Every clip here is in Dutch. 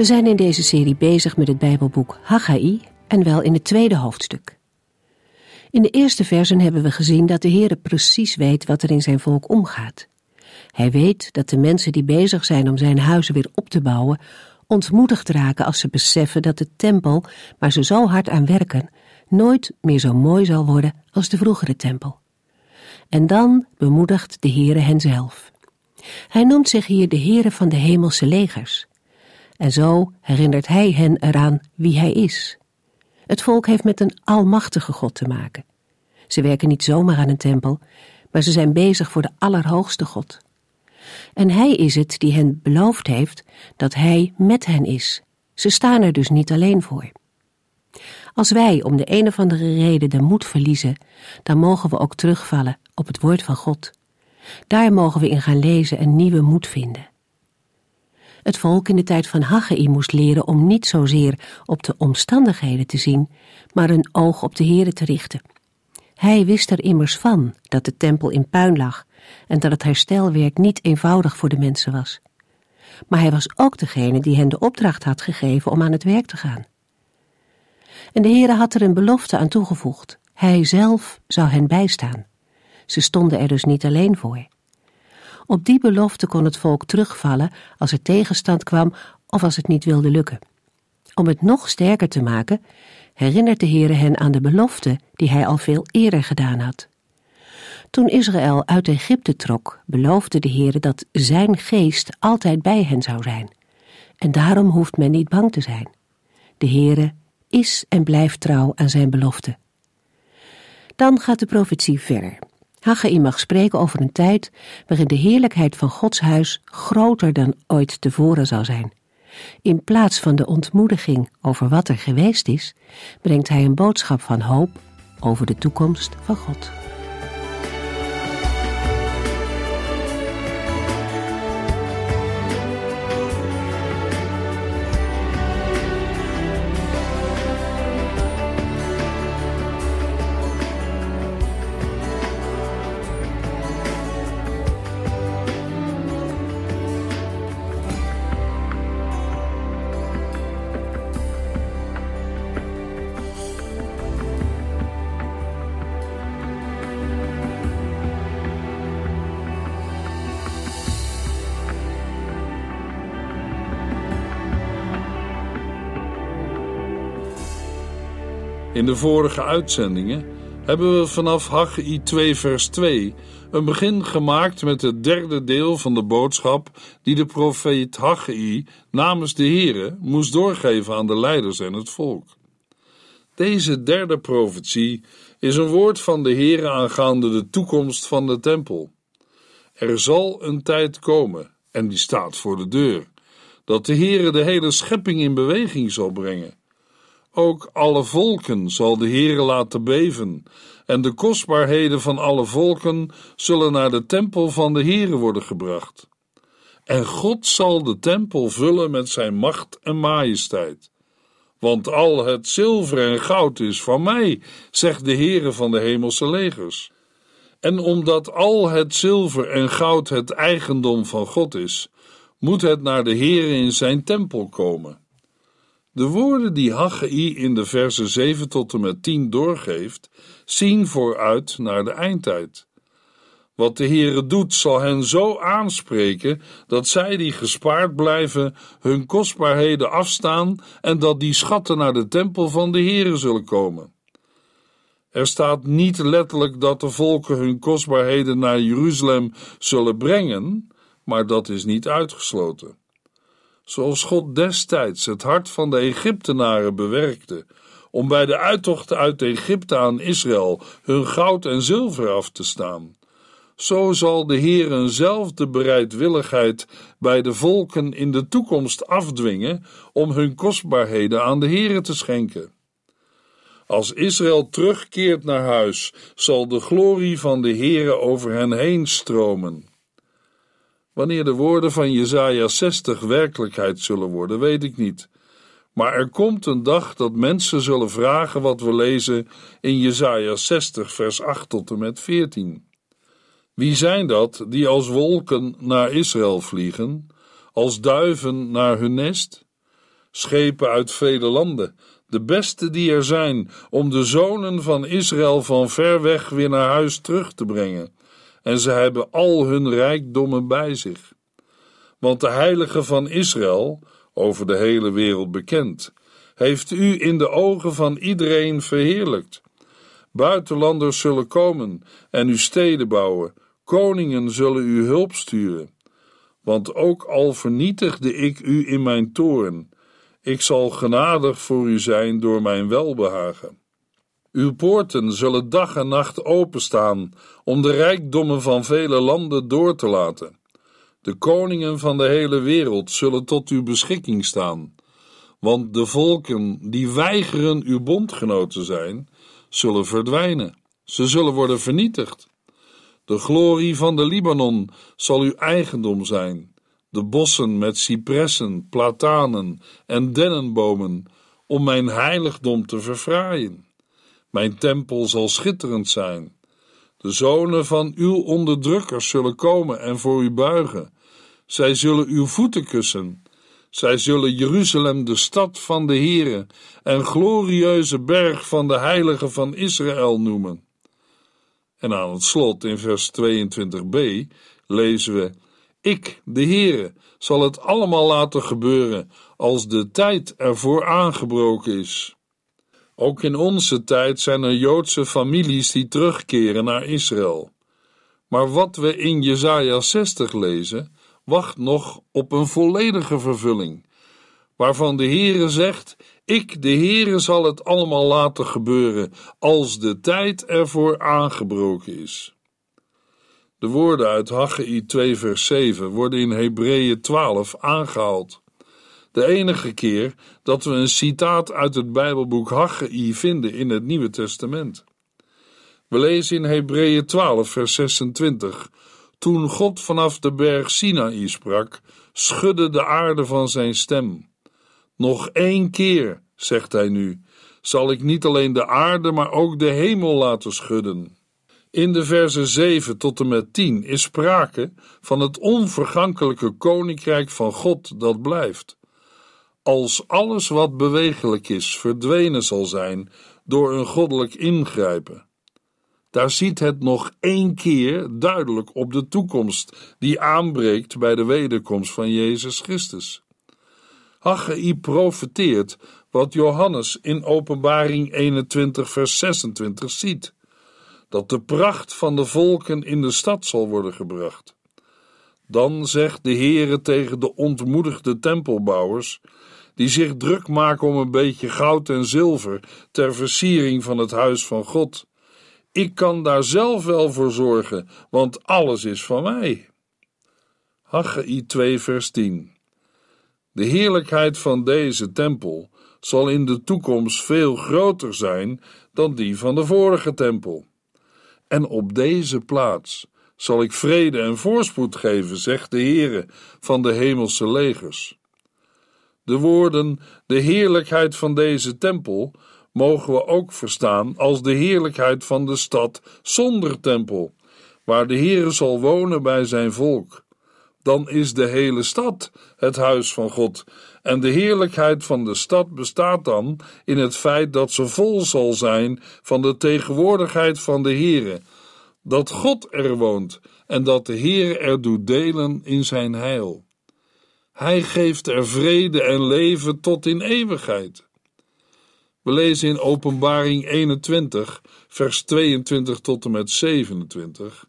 We zijn in deze serie bezig met het Bijbelboek Haggai en wel in het tweede hoofdstuk. In de eerste versen hebben we gezien dat de Heere precies weet wat er in zijn volk omgaat. Hij weet dat de mensen die bezig zijn om zijn huizen weer op te bouwen, ontmoedigd raken als ze beseffen dat de tempel, waar ze zo hard aan werken, nooit meer zo mooi zal worden als de vroegere tempel. En dan bemoedigt de Heere hen zelf. Hij noemt zich hier de Heere van de hemelse legers. En zo herinnert hij hen eraan wie hij is. Het volk heeft met een almachtige God te maken. Ze werken niet zomaar aan een tempel, maar ze zijn bezig voor de Allerhoogste God. En hij is het die hen beloofd heeft dat hij met hen is. Ze staan er dus niet alleen voor. Als wij om de een of andere reden de moed verliezen, dan mogen we ook terugvallen op het woord van God. Daar mogen we in gaan lezen en nieuwe moed vinden. Het volk in de tijd van Haggai moest leren om niet zozeer op de omstandigheden te zien, maar een oog op de Heere te richten. Hij wist er immers van dat de tempel in puin lag en dat het herstelwerk niet eenvoudig voor de mensen was. Maar hij was ook degene die hen de opdracht had gegeven om aan het werk te gaan. En de Heere had er een belofte aan toegevoegd. Hij zelf zou hen bijstaan. Ze stonden er dus niet alleen voor. Op die belofte kon het volk terugvallen als er tegenstand kwam of als het niet wilde lukken. Om het nog sterker te maken, herinnert de Heere hen aan de belofte die hij al veel eerder gedaan had. Toen Israël uit Egypte trok, beloofde de Heere dat zijn geest altijd bij hen zou zijn. En daarom hoeft men niet bang te zijn. De Heere is en blijft trouw aan zijn belofte. Dan gaat de profetie verder. Haggai mag spreken over een tijd waarin de heerlijkheid van Gods huis groter dan ooit tevoren zal zijn. In plaats van de ontmoediging over wat er geweest is, brengt hij een boodschap van hoop over de toekomst van God. De vorige uitzendingen hebben we vanaf Haggai 2 vers 2 een begin gemaakt met het derde deel van de boodschap die de profeet Haggai namens de Here moest doorgeven aan de leiders en het volk. Deze derde profetie is een woord van de Here aangaande de toekomst van de tempel. Er zal een tijd komen, en die staat voor de deur, dat de Here de hele schepping in beweging zal brengen ook alle volken zal de Heere laten beven, en de kostbaarheden van alle volken zullen naar de tempel van de Heere worden gebracht. En God zal de tempel vullen met zijn macht en majesteit. Want al het zilver en goud is van mij, zegt de Heere van de hemelse legers. En omdat al het zilver en goud het eigendom van God is, moet het naar de Heere in zijn tempel komen. De woorden die Haggai in de versen 7 tot en met 10 doorgeeft, zien vooruit naar de eindtijd. Wat de Heere doet, zal hen zo aanspreken dat zij die gespaard blijven hun kostbaarheden afstaan en dat die schatten naar de tempel van de Heere zullen komen. Er staat niet letterlijk dat de volken hun kostbaarheden naar Jeruzalem zullen brengen, maar dat is niet uitgesloten zoals God destijds het hart van de Egyptenaren bewerkte, om bij de uittocht uit Egypte aan Israël hun goud en zilver af te staan. zo zal de Heer eenzelfde bereidwilligheid bij de volken in de toekomst afdwingen om hun kostbaarheden aan de Heere te schenken. Als Israël terugkeert naar huis, zal de glorie van de Heere over hen heen stromen. Wanneer de woorden van Jesaja 60 werkelijkheid zullen worden, weet ik niet. Maar er komt een dag dat mensen zullen vragen wat we lezen in Jesaja 60 vers 8 tot en met 14. Wie zijn dat die als wolken naar Israël vliegen, als duiven naar hun nest? Schepen uit vele landen, de beste die er zijn, om de zonen van Israël van ver weg weer naar huis terug te brengen. En ze hebben al hun rijkdommen bij zich. Want de heilige van Israël, over de hele wereld bekend, heeft u in de ogen van iedereen verheerlijkt. Buitenlanders zullen komen en uw steden bouwen, koningen zullen u hulp sturen. Want ook al vernietigde ik u in mijn toorn, ik zal genadig voor u zijn door mijn welbehagen. Uw poorten zullen dag en nacht openstaan om de rijkdommen van vele landen door te laten. De koningen van de hele wereld zullen tot uw beschikking staan, want de volken die weigeren uw bondgenoten zijn, zullen verdwijnen. Ze zullen worden vernietigd. De glorie van de Libanon zal uw eigendom zijn, de bossen met cipressen, platanen en dennenbomen, om mijn heiligdom te verfraaien. Mijn tempel zal schitterend zijn. De zonen van uw onderdrukkers zullen komen en voor u buigen. Zij zullen uw voeten kussen. Zij zullen Jeruzalem de stad van de Heere en glorieuze berg van de heilige van Israël noemen. En aan het slot in vers 22b lezen we: Ik, de Heere, zal het allemaal laten gebeuren als de tijd ervoor aangebroken is. Ook in onze tijd zijn er Joodse families die terugkeren naar Israël. Maar wat we in Jesaja 60 lezen, wacht nog op een volledige vervulling, waarvan de Heere zegt: Ik, de Heere, zal het allemaal laten gebeuren als de tijd ervoor aangebroken is. De woorden uit Haggai 2 vers 7 worden in Hebreeën 12 aangehaald. De enige keer dat we een citaat uit het Bijbelboek Haggai vinden in het Nieuwe Testament. We lezen in Hebreeën 12 vers 26 toen God vanaf de berg Sinaï sprak, schudde de aarde van zijn stem. Nog één keer, zegt hij nu, zal ik niet alleen de aarde, maar ook de hemel laten schudden. In de versen 7 tot en met 10 is sprake van het onvergankelijke koninkrijk van God dat blijft. Als alles wat bewegelijk is verdwenen zal zijn door een goddelijk ingrijpen. Daar ziet het nog één keer duidelijk op de toekomst die aanbreekt bij de wederkomst van Jezus Christus. Haggai profeteert wat Johannes in Openbaring 21 vers 26 ziet: dat de pracht van de volken in de stad zal worden gebracht. Dan zegt de Heere tegen de ontmoedigde tempelbouwers, die zich druk maken om een beetje goud en zilver ter versiering van het huis van God ik kan daar zelf wel voor zorgen, want alles is van mij. Haggai 2 vers 10 De heerlijkheid van deze tempel zal in de toekomst veel groter zijn dan die van de vorige tempel. En op deze plaats zal ik vrede en voorspoed geven, zegt de Heere van de hemelse legers. De woorden de heerlijkheid van deze tempel mogen we ook verstaan als de heerlijkheid van de stad zonder tempel, waar de Heere zal wonen bij zijn volk. Dan is de hele stad het huis van God, en de heerlijkheid van de stad bestaat dan in het feit dat ze vol zal zijn van de tegenwoordigheid van de Heere, dat God er woont en dat de Heere er doet delen in zijn heil. Hij geeft er vrede en leven tot in eeuwigheid. We lezen in Openbaring 21, vers 22 tot en met 27.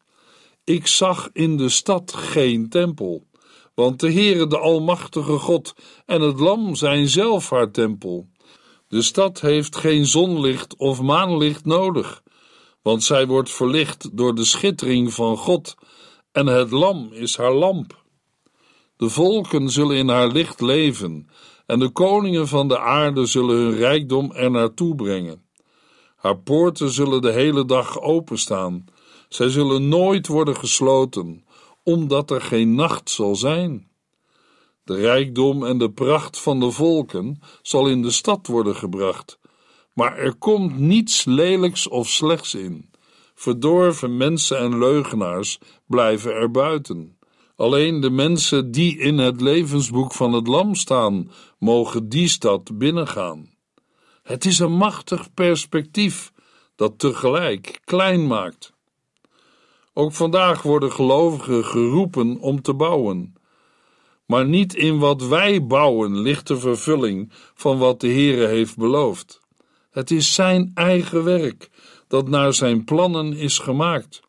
Ik zag in de stad geen tempel, want de Heere, de Almachtige God en het Lam zijn zelf haar tempel. De stad heeft geen zonlicht of maanlicht nodig, want zij wordt verlicht door de schittering van God en het lam is haar lamp. De volken zullen in haar licht leven en de koningen van de aarde zullen hun rijkdom er naartoe brengen. Haar poorten zullen de hele dag openstaan. Zij zullen nooit worden gesloten, omdat er geen nacht zal zijn. De rijkdom en de pracht van de volken zal in de stad worden gebracht, maar er komt niets lelijks of slechts in. Verdorven mensen en leugenaars blijven er buiten. Alleen de mensen die in het levensboek van het Lam staan, mogen die stad binnengaan. Het is een machtig perspectief dat tegelijk klein maakt. Ook vandaag worden gelovigen geroepen om te bouwen. Maar niet in wat wij bouwen ligt de vervulling van wat de Heere heeft beloofd. Het is zijn eigen werk dat naar zijn plannen is gemaakt.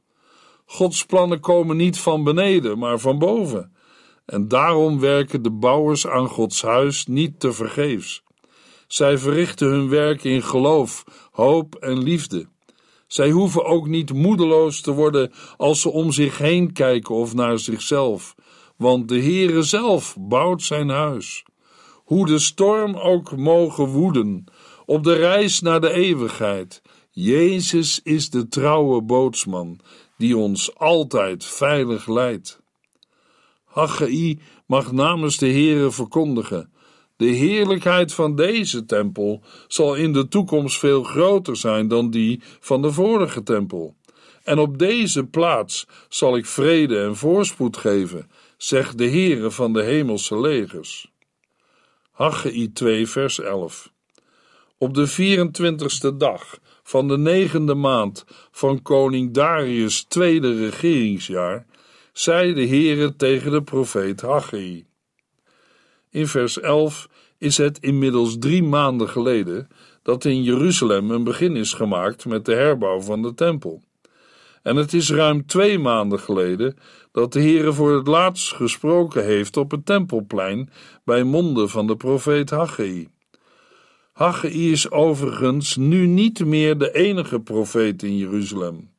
Gods plannen komen niet van beneden, maar van boven. En daarom werken de bouwers aan Gods huis niet te vergeefs. Zij verrichten hun werk in geloof, hoop en liefde. Zij hoeven ook niet moedeloos te worden als ze om zich heen kijken of naar zichzelf, want de Heere zelf bouwt zijn huis. Hoe de storm ook mogen woeden, op de reis naar de eeuwigheid, Jezus is de trouwe bootsman die ons altijd veilig leidt. Haggai mag namens de Heere verkondigen: de heerlijkheid van deze tempel zal in de toekomst veel groter zijn dan die van de vorige tempel. En op deze plaats zal ik vrede en voorspoed geven, zegt de Heere van de hemelse legers. Haggai 2 vers 11 Op de 24ste dag van de negende maand van koning Darius' tweede regeringsjaar, zei de Heere tegen de profeet Haggai. In vers 11 is het inmiddels drie maanden geleden dat in Jeruzalem een begin is gemaakt met de herbouw van de tempel. En het is ruim twee maanden geleden dat de Heere voor het laatst gesproken heeft op het tempelplein bij monden van de profeet Haggai. Haggai is overigens nu niet meer de enige profeet in Jeruzalem.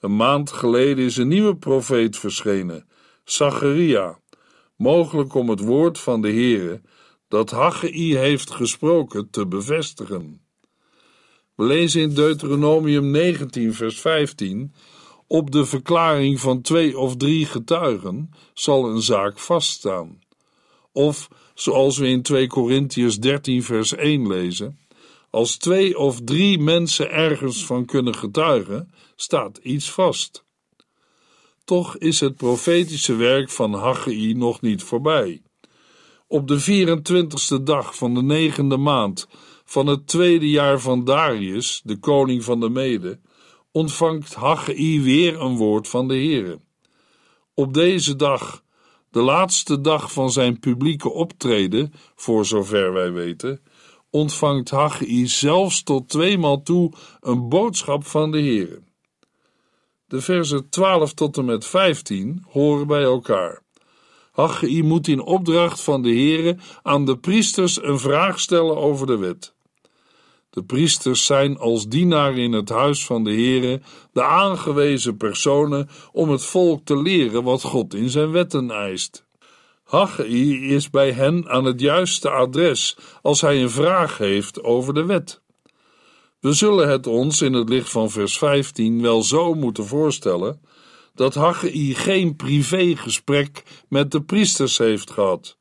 Een maand geleden is een nieuwe profeet verschenen, Zacharia, mogelijk om het woord van de Heere dat Haggai heeft gesproken te bevestigen. We lezen in Deuteronomium 19 vers 15 op de verklaring van twee of drie getuigen zal een zaak vaststaan. Of zoals we in 2 Korintiërs 13 vers 1 lezen, als twee of drie mensen ergens van kunnen getuigen, staat iets vast. Toch is het profetische werk van Haggai nog niet voorbij. Op de 24ste dag van de negende maand van het tweede jaar van Darius, de koning van de Mede, ontvangt Haggai weer een woord van de Heere. Op deze dag de laatste dag van zijn publieke optreden, voor zover wij weten, ontvangt Haggai zelfs tot tweemaal toe een boodschap van de Heere. De versen 12 tot en met 15 horen bij elkaar. Haggai moet in opdracht van de Heere aan de priesters een vraag stellen over de wet. De priesters zijn als dienaar in het huis van de Heere de aangewezen personen om het volk te leren wat God in zijn wetten eist. Haggai is bij hen aan het juiste adres als hij een vraag heeft over de wet. We zullen het ons in het licht van vers 15 wel zo moeten voorstellen dat Haggai geen privégesprek met de priesters heeft gehad,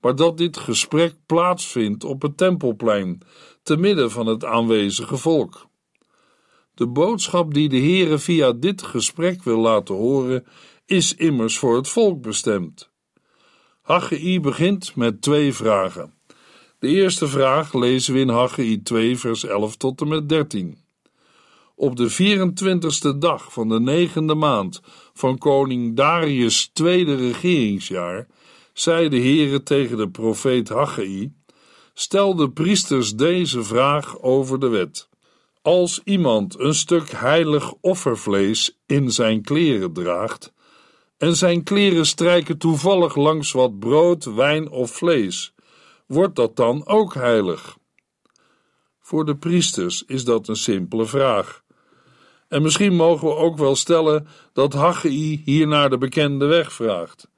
maar dat dit gesprek plaatsvindt op het tempelplein te midden van het aanwezige volk. De boodschap die de Heere via dit gesprek wil laten horen, is immers voor het volk bestemd. Haggai begint met twee vragen. De eerste vraag lezen we in Haggai 2, vers 11 tot en met 13. Op de 24ste dag van de negende maand van koning Darius' tweede regeringsjaar, zei de Heere tegen de profeet Haggai, stel de priesters deze vraag over de wet. Als iemand een stuk heilig offervlees in zijn kleren draagt, en zijn kleren strijken toevallig langs wat brood, wijn of vlees, wordt dat dan ook heilig? Voor de priesters is dat een simpele vraag. En misschien mogen we ook wel stellen dat Haggai hier naar de bekende weg vraagt.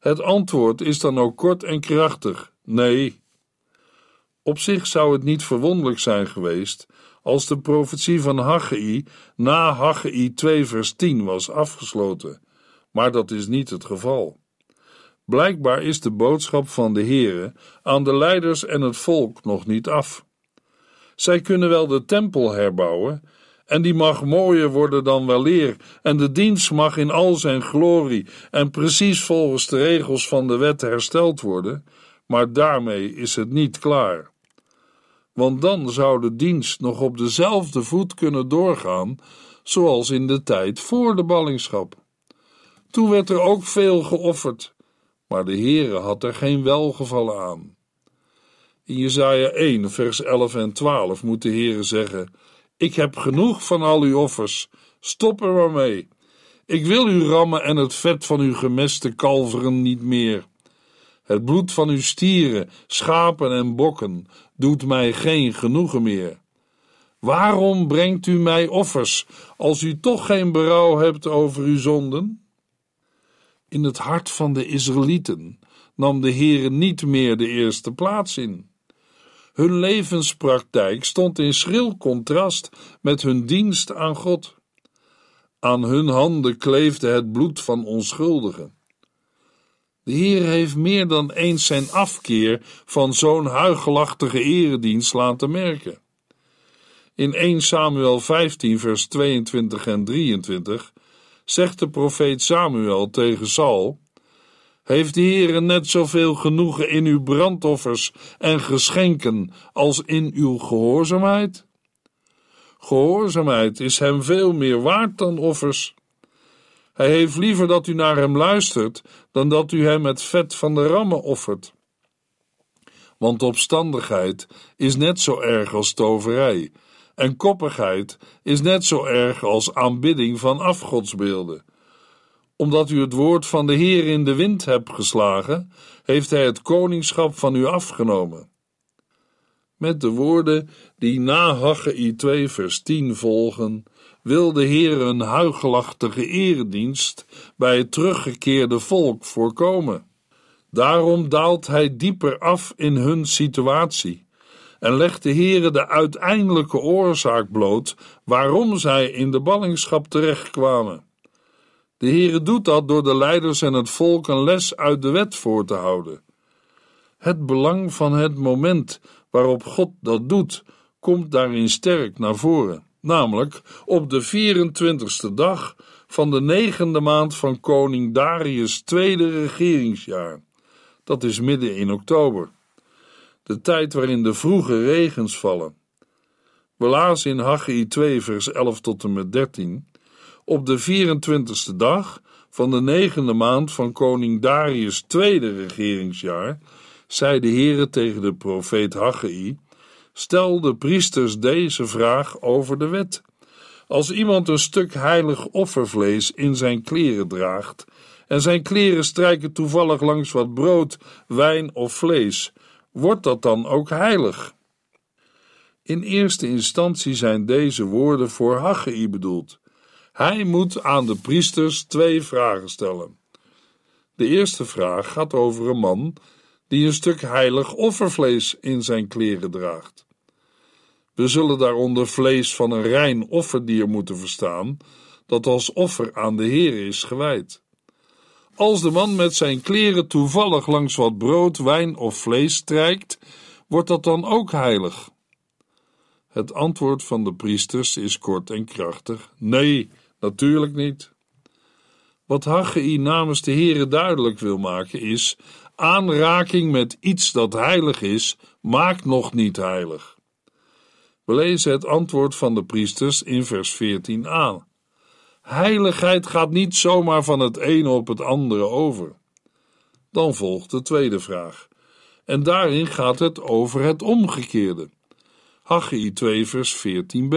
Het antwoord is dan ook kort en krachtig: nee. Op zich zou het niet verwonderlijk zijn geweest als de profetie van Haggai na Haggai 2 vers 10 was afgesloten, maar dat is niet het geval. Blijkbaar is de boodschap van de Heere aan de leiders en het volk nog niet af. Zij kunnen wel de tempel herbouwen, en die mag mooier worden dan weleer, en de dienst mag in al zijn glorie en precies volgens de regels van de wet hersteld worden, maar daarmee is het niet klaar. Want dan zou de dienst nog op dezelfde voet kunnen doorgaan, zoals in de tijd voor de ballingschap. Toen werd er ook veel geofferd, maar de Heere had er geen welgevallen aan. In Jesaja 1, vers 11 en 12 moet de Heere zeggen: Ik heb genoeg van al uw offers, stop er maar mee. Ik wil uw rammen en het vet van uw gemeste kalveren niet meer. Het bloed van uw stieren, schapen en bokken doet mij geen genoegen meer. Waarom brengt u mij offers, als u toch geen berouw hebt over uw zonden? In het hart van de Israëlieten nam de Heere niet meer de eerste plaats in. Hun levenspraktijk stond in schril contrast met hun dienst aan God. Aan hun handen kleefde het bloed van onschuldigen. De Heer heeft meer dan eens zijn afkeer van zo'n huigelachtige eredienst laten merken. In 1 Samuel 15, vers 22 en 23 zegt de profeet Samuel tegen Saul: heeft de Heere net zoveel genoegen in uw brandoffers en geschenken als in uw gehoorzaamheid? Gehoorzaamheid is hem veel meer waard dan offers. Hij heeft liever dat u naar hem luistert dan dat u hem het vet van de rammen offert. Want opstandigheid is net zo erg als toverij, en koppigheid is net zo erg als aanbidding van afgodsbeelden omdat u het woord van de Heer in de wind hebt geslagen, heeft hij het koningschap van u afgenomen. Met de woorden die na Haggai 2 vers 10 volgen, wil de Heer een huigelachtige eredienst bij het teruggekeerde volk voorkomen. Daarom daalt hij dieper af in hun situatie en legt de Heere de uiteindelijke oorzaak bloot waarom zij in de ballingschap terechtkwamen. De Heere doet dat door de leiders en het volk een les uit de wet voor te houden. Het belang van het moment waarop God dat doet, komt daarin sterk naar voren, namelijk op de 24ste dag van de negende maand van koning Darius' tweede regeringsjaar. Dat is midden in oktober, de tijd waarin de vroege regens vallen. We lazen in Haggai 2 vers 11 tot en met 13 op de 24ste dag van de negende maand van koning Darius' tweede regeringsjaar, zei de Heere tegen de profeet Haggai, stel de priesters deze vraag over de wet. Als iemand een stuk heilig offervlees in zijn kleren draagt, en zijn kleren strijken toevallig langs wat brood, wijn of vlees, wordt dat dan ook heilig? In eerste instantie zijn deze woorden voor Haggai bedoeld. Hij moet aan de priesters twee vragen stellen. De eerste vraag gaat over een man die een stuk heilig offervlees in zijn kleren draagt. We zullen daaronder vlees van een rein offerdier moeten verstaan, dat als offer aan de Heer is gewijd. Als de man met zijn kleren toevallig langs wat brood, wijn of vlees strijkt, wordt dat dan ook heilig? Het antwoord van de priesters is kort en krachtig: nee, Natuurlijk niet. Wat Haggai namens de Heere duidelijk wil maken is: aanraking met iets dat heilig is, maakt nog niet heilig. We lezen het antwoord van de priesters in vers 14 aan. Heiligheid gaat niet zomaar van het ene op het andere over. Dan volgt de tweede vraag. En daarin gaat het over het omgekeerde. Haggai 2 vers 14b.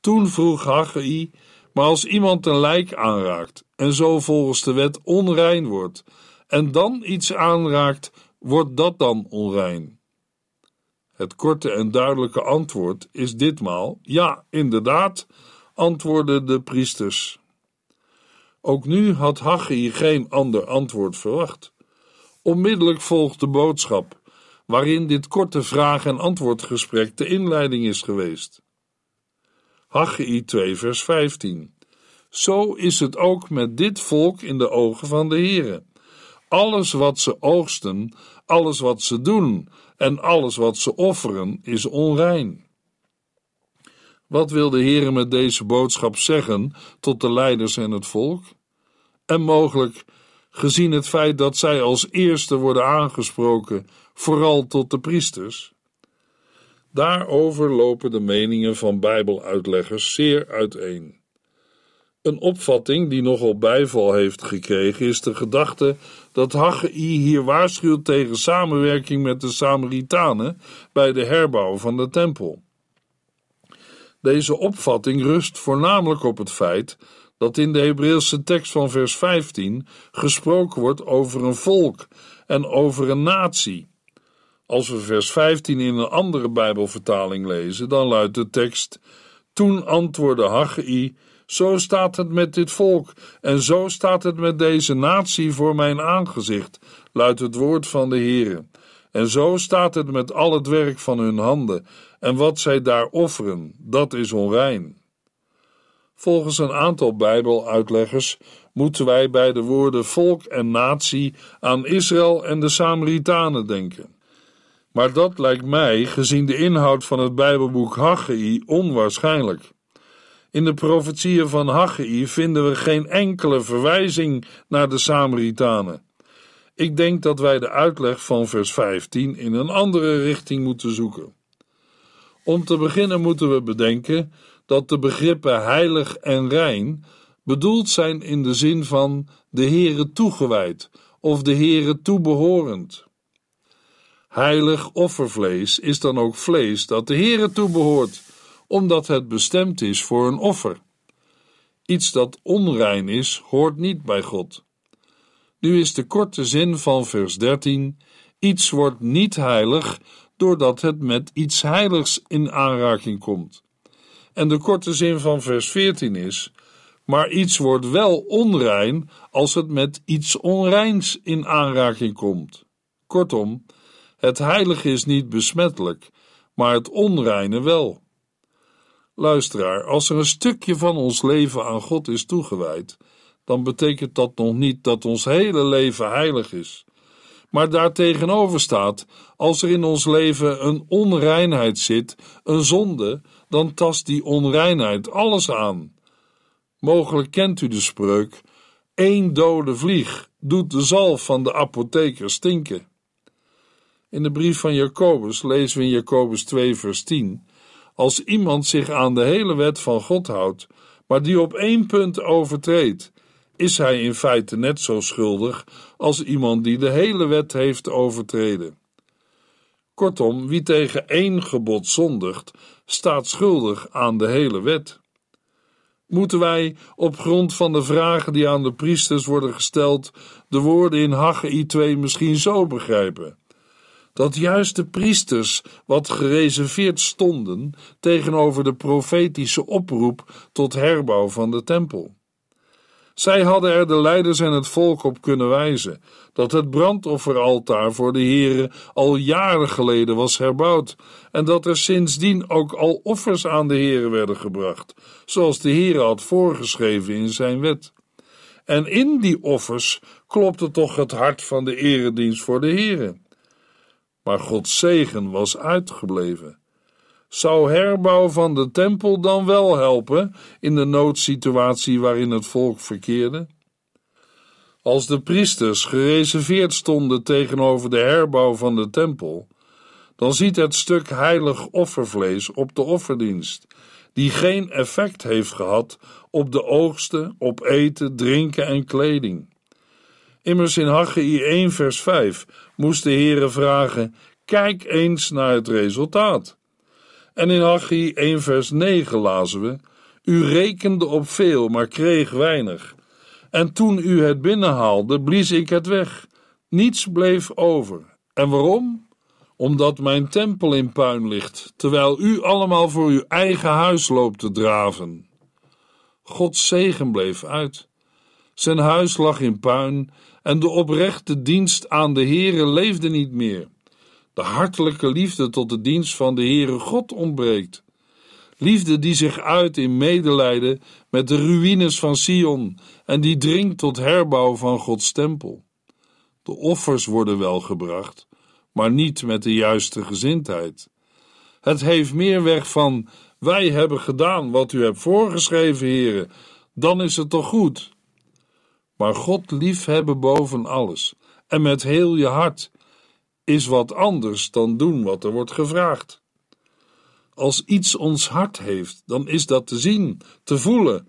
Toen vroeg Haggai maar als iemand een lijk aanraakt en zo volgens de wet onrein wordt, en dan iets aanraakt, wordt dat dan onrein? Het korte en duidelijke antwoord is ditmaal: ja, inderdaad. antwoordden de priesters. Ook nu had Haggai geen ander antwoord verwacht. Onmiddellijk volgt de boodschap, waarin dit korte vraag- en antwoordgesprek de inleiding is geweest. Haggai 2 vers 15 Zo is het ook met dit volk in de ogen van de Heere. Alles wat ze oogsten, alles wat ze doen en alles wat ze offeren is onrein. Wat wil de Heere met deze boodschap zeggen tot de leiders en het volk? En mogelijk, gezien het feit dat zij als eerste worden aangesproken, vooral tot de priesters? Daarover lopen de meningen van Bijbeluitleggers zeer uiteen. Een opvatting die nogal bijval heeft gekregen is de gedachte dat Haggai hier waarschuwt tegen samenwerking met de Samaritanen bij de herbouw van de tempel. Deze opvatting rust voornamelijk op het feit dat in de Hebreeuwse tekst van vers 15 gesproken wordt over een volk en over een natie. Als we vers 15 in een andere Bijbelvertaling lezen, dan luidt de tekst: Toen antwoordde Haggai: Zo staat het met dit volk en zo staat het met deze natie voor mijn aangezicht, luidt het woord van de Heere. En zo staat het met al het werk van hun handen en wat zij daar offeren, dat is onrein. Volgens een aantal Bijbeluitleggers moeten wij bij de woorden volk en natie aan Israël en de Samaritanen denken. Maar dat lijkt mij, gezien de inhoud van het Bijbelboek Haggai, onwaarschijnlijk. In de profetieën van Haggai vinden we geen enkele verwijzing naar de Samaritanen. Ik denk dat wij de uitleg van vers 15 in een andere richting moeten zoeken. Om te beginnen moeten we bedenken dat de begrippen heilig en rein bedoeld zijn in de zin van de Heere toegewijd of de Heere toebehorend. Heilig offervlees is dan ook vlees dat de Heere toebehoort, omdat het bestemd is voor een offer. Iets dat onrein is, hoort niet bij God. Nu is de korte zin van vers 13: iets wordt niet heilig doordat het met iets heiligs in aanraking komt. En de korte zin van vers 14 is: maar iets wordt wel onrein als het met iets onreins in aanraking komt. Kortom, het heilige is niet besmettelijk, maar het onreine wel. Luisteraar, als er een stukje van ons leven aan God is toegewijd, dan betekent dat nog niet dat ons hele leven heilig is. Maar daartegenover staat, als er in ons leven een onreinheid zit, een zonde, dan tast die onreinheid alles aan. Mogelijk kent u de spreuk: één dode vlieg doet de zalf van de apotheker stinken. In de brief van Jacobus lezen we in Jacobus 2, vers 10: Als iemand zich aan de hele wet van God houdt, maar die op één punt overtreedt, is hij in feite net zo schuldig als iemand die de hele wet heeft overtreden. Kortom, wie tegen één gebod zondigt, staat schuldig aan de hele wet. Moeten wij, op grond van de vragen die aan de priesters worden gesteld, de woorden in Haggai 2 misschien zo begrijpen? Dat juist de priesters wat gereserveerd stonden tegenover de profetische oproep tot herbouw van de tempel. Zij hadden er de leiders en het volk op kunnen wijzen dat het brandofferaltaar voor de Here al jaren geleden was herbouwd en dat er sindsdien ook al offers aan de Here werden gebracht, zoals de Here had voorgeschreven in zijn wet. En in die offers klopte toch het hart van de eredienst voor de Here. Maar Gods zegen was uitgebleven. Zou herbouw van de tempel dan wel helpen in de noodsituatie waarin het volk verkeerde? Als de priesters gereserveerd stonden tegenover de herbouw van de tempel, dan ziet het stuk heilig offervlees op de offerdienst, die geen effect heeft gehad op de oogsten, op eten, drinken en kleding. Immers in Haggai 1 vers 5 moest de Heere vragen: kijk eens naar het resultaat. En in Haggai 1 vers 9 lazen we: U rekende op veel, maar kreeg weinig. En toen u het binnenhaalde, blies ik het weg. Niets bleef over. En waarom? Omdat mijn tempel in puin ligt, terwijl u allemaal voor uw eigen huis loopt te draven. Gods zegen bleef uit. Zijn huis lag in puin en de oprechte dienst aan de Heere leefde niet meer. De hartelijke liefde tot de dienst van de Heere God ontbreekt. Liefde die zich uit in medelijden met de ruïnes van Sion en die dringt tot herbouw van Gods tempel. De offers worden wel gebracht, maar niet met de juiste gezindheid. Het heeft meer weg van: wij hebben gedaan wat u hebt voorgeschreven, heren, dan is het toch goed. Maar God liefhebben boven alles en met heel je hart is wat anders dan doen wat er wordt gevraagd. Als iets ons hart heeft, dan is dat te zien, te voelen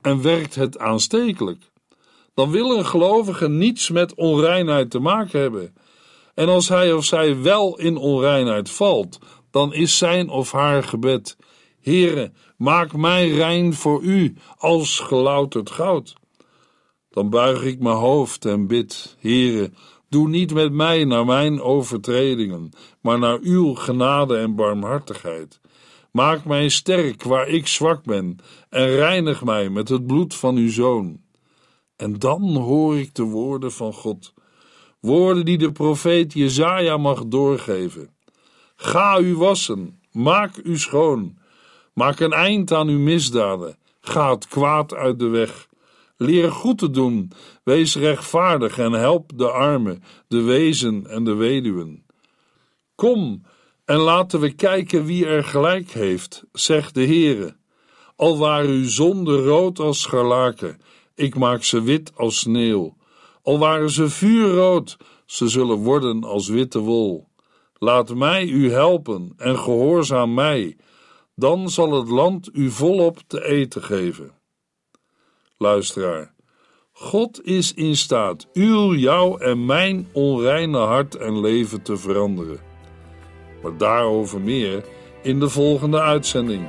en werkt het aanstekelijk. Dan wil een gelovige niets met onreinheid te maken hebben. En als hij of zij wel in onreinheid valt, dan is zijn of haar gebed: Heere, maak mij rein voor u als gelouterd goud. Dan buig ik mijn hoofd en bid: Heere, doe niet met mij naar mijn overtredingen, maar naar uw genade en barmhartigheid. Maak mij sterk waar ik zwak ben en reinig mij met het bloed van uw zoon. En dan hoor ik de woorden van God, woorden die de profeet Jezaja mag doorgeven. Ga u wassen, maak u schoon, maak een eind aan uw misdaden, ga het kwaad uit de weg. Leer goed te doen, wees rechtvaardig en help de armen, de wezen en de weduwen. Kom en laten we kijken wie er gelijk heeft, zegt de Heere. Al waren uw zonden rood als scharlaken, ik maak ze wit als sneeuw. Al waren ze vuurrood, ze zullen worden als witte wol. Laat mij u helpen en gehoorzaam mij, dan zal het land u volop te eten geven. Luisteraar, God is in staat uw, jouw en mijn onreine hart en leven te veranderen. Maar daarover meer in de volgende uitzending.